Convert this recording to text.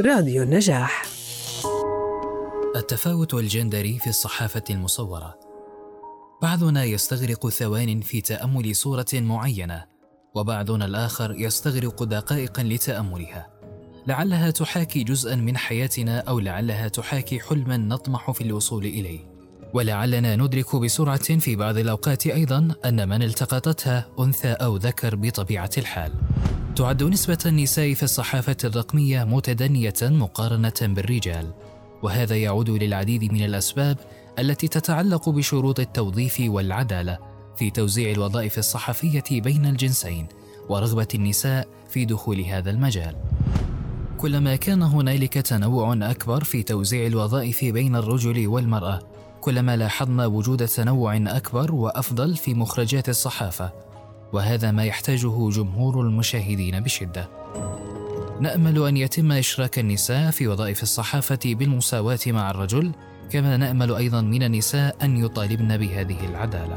راديو النجاح. التفاوت الجندري في الصحافة المصورة. بعضنا يستغرق ثوان في تأمل صورة معينة وبعضنا الآخر يستغرق دقائقا لتأملها. لعلها تحاكي جزءا من حياتنا أو لعلها تحاكي حلما نطمح في الوصول إليه. ولعلنا ندرك بسرعة في بعض الأوقات أيضا أن من التقطتها أنثى أو ذكر بطبيعة الحال. تعد نسبة النساء في الصحافة الرقمية متدنية مقارنة بالرجال وهذا يعود للعديد من الأسباب التي تتعلق بشروط التوظيف والعدالة في توزيع الوظائف الصحفية بين الجنسين ورغبة النساء في دخول هذا المجال. كلما كان هنالك تنوع أكبر في توزيع الوظائف بين الرجل والمرأة، كلما لاحظنا وجود تنوع أكبر وأفضل في مخرجات الصحافة، وهذا ما يحتاجه جمهور المشاهدين بشدة. نأمل أن يتم إشراك النساء في وظائف الصحافة بالمساواة مع الرجل كما نأمل أيضا من النساء أن يطالبن بهذه العدالة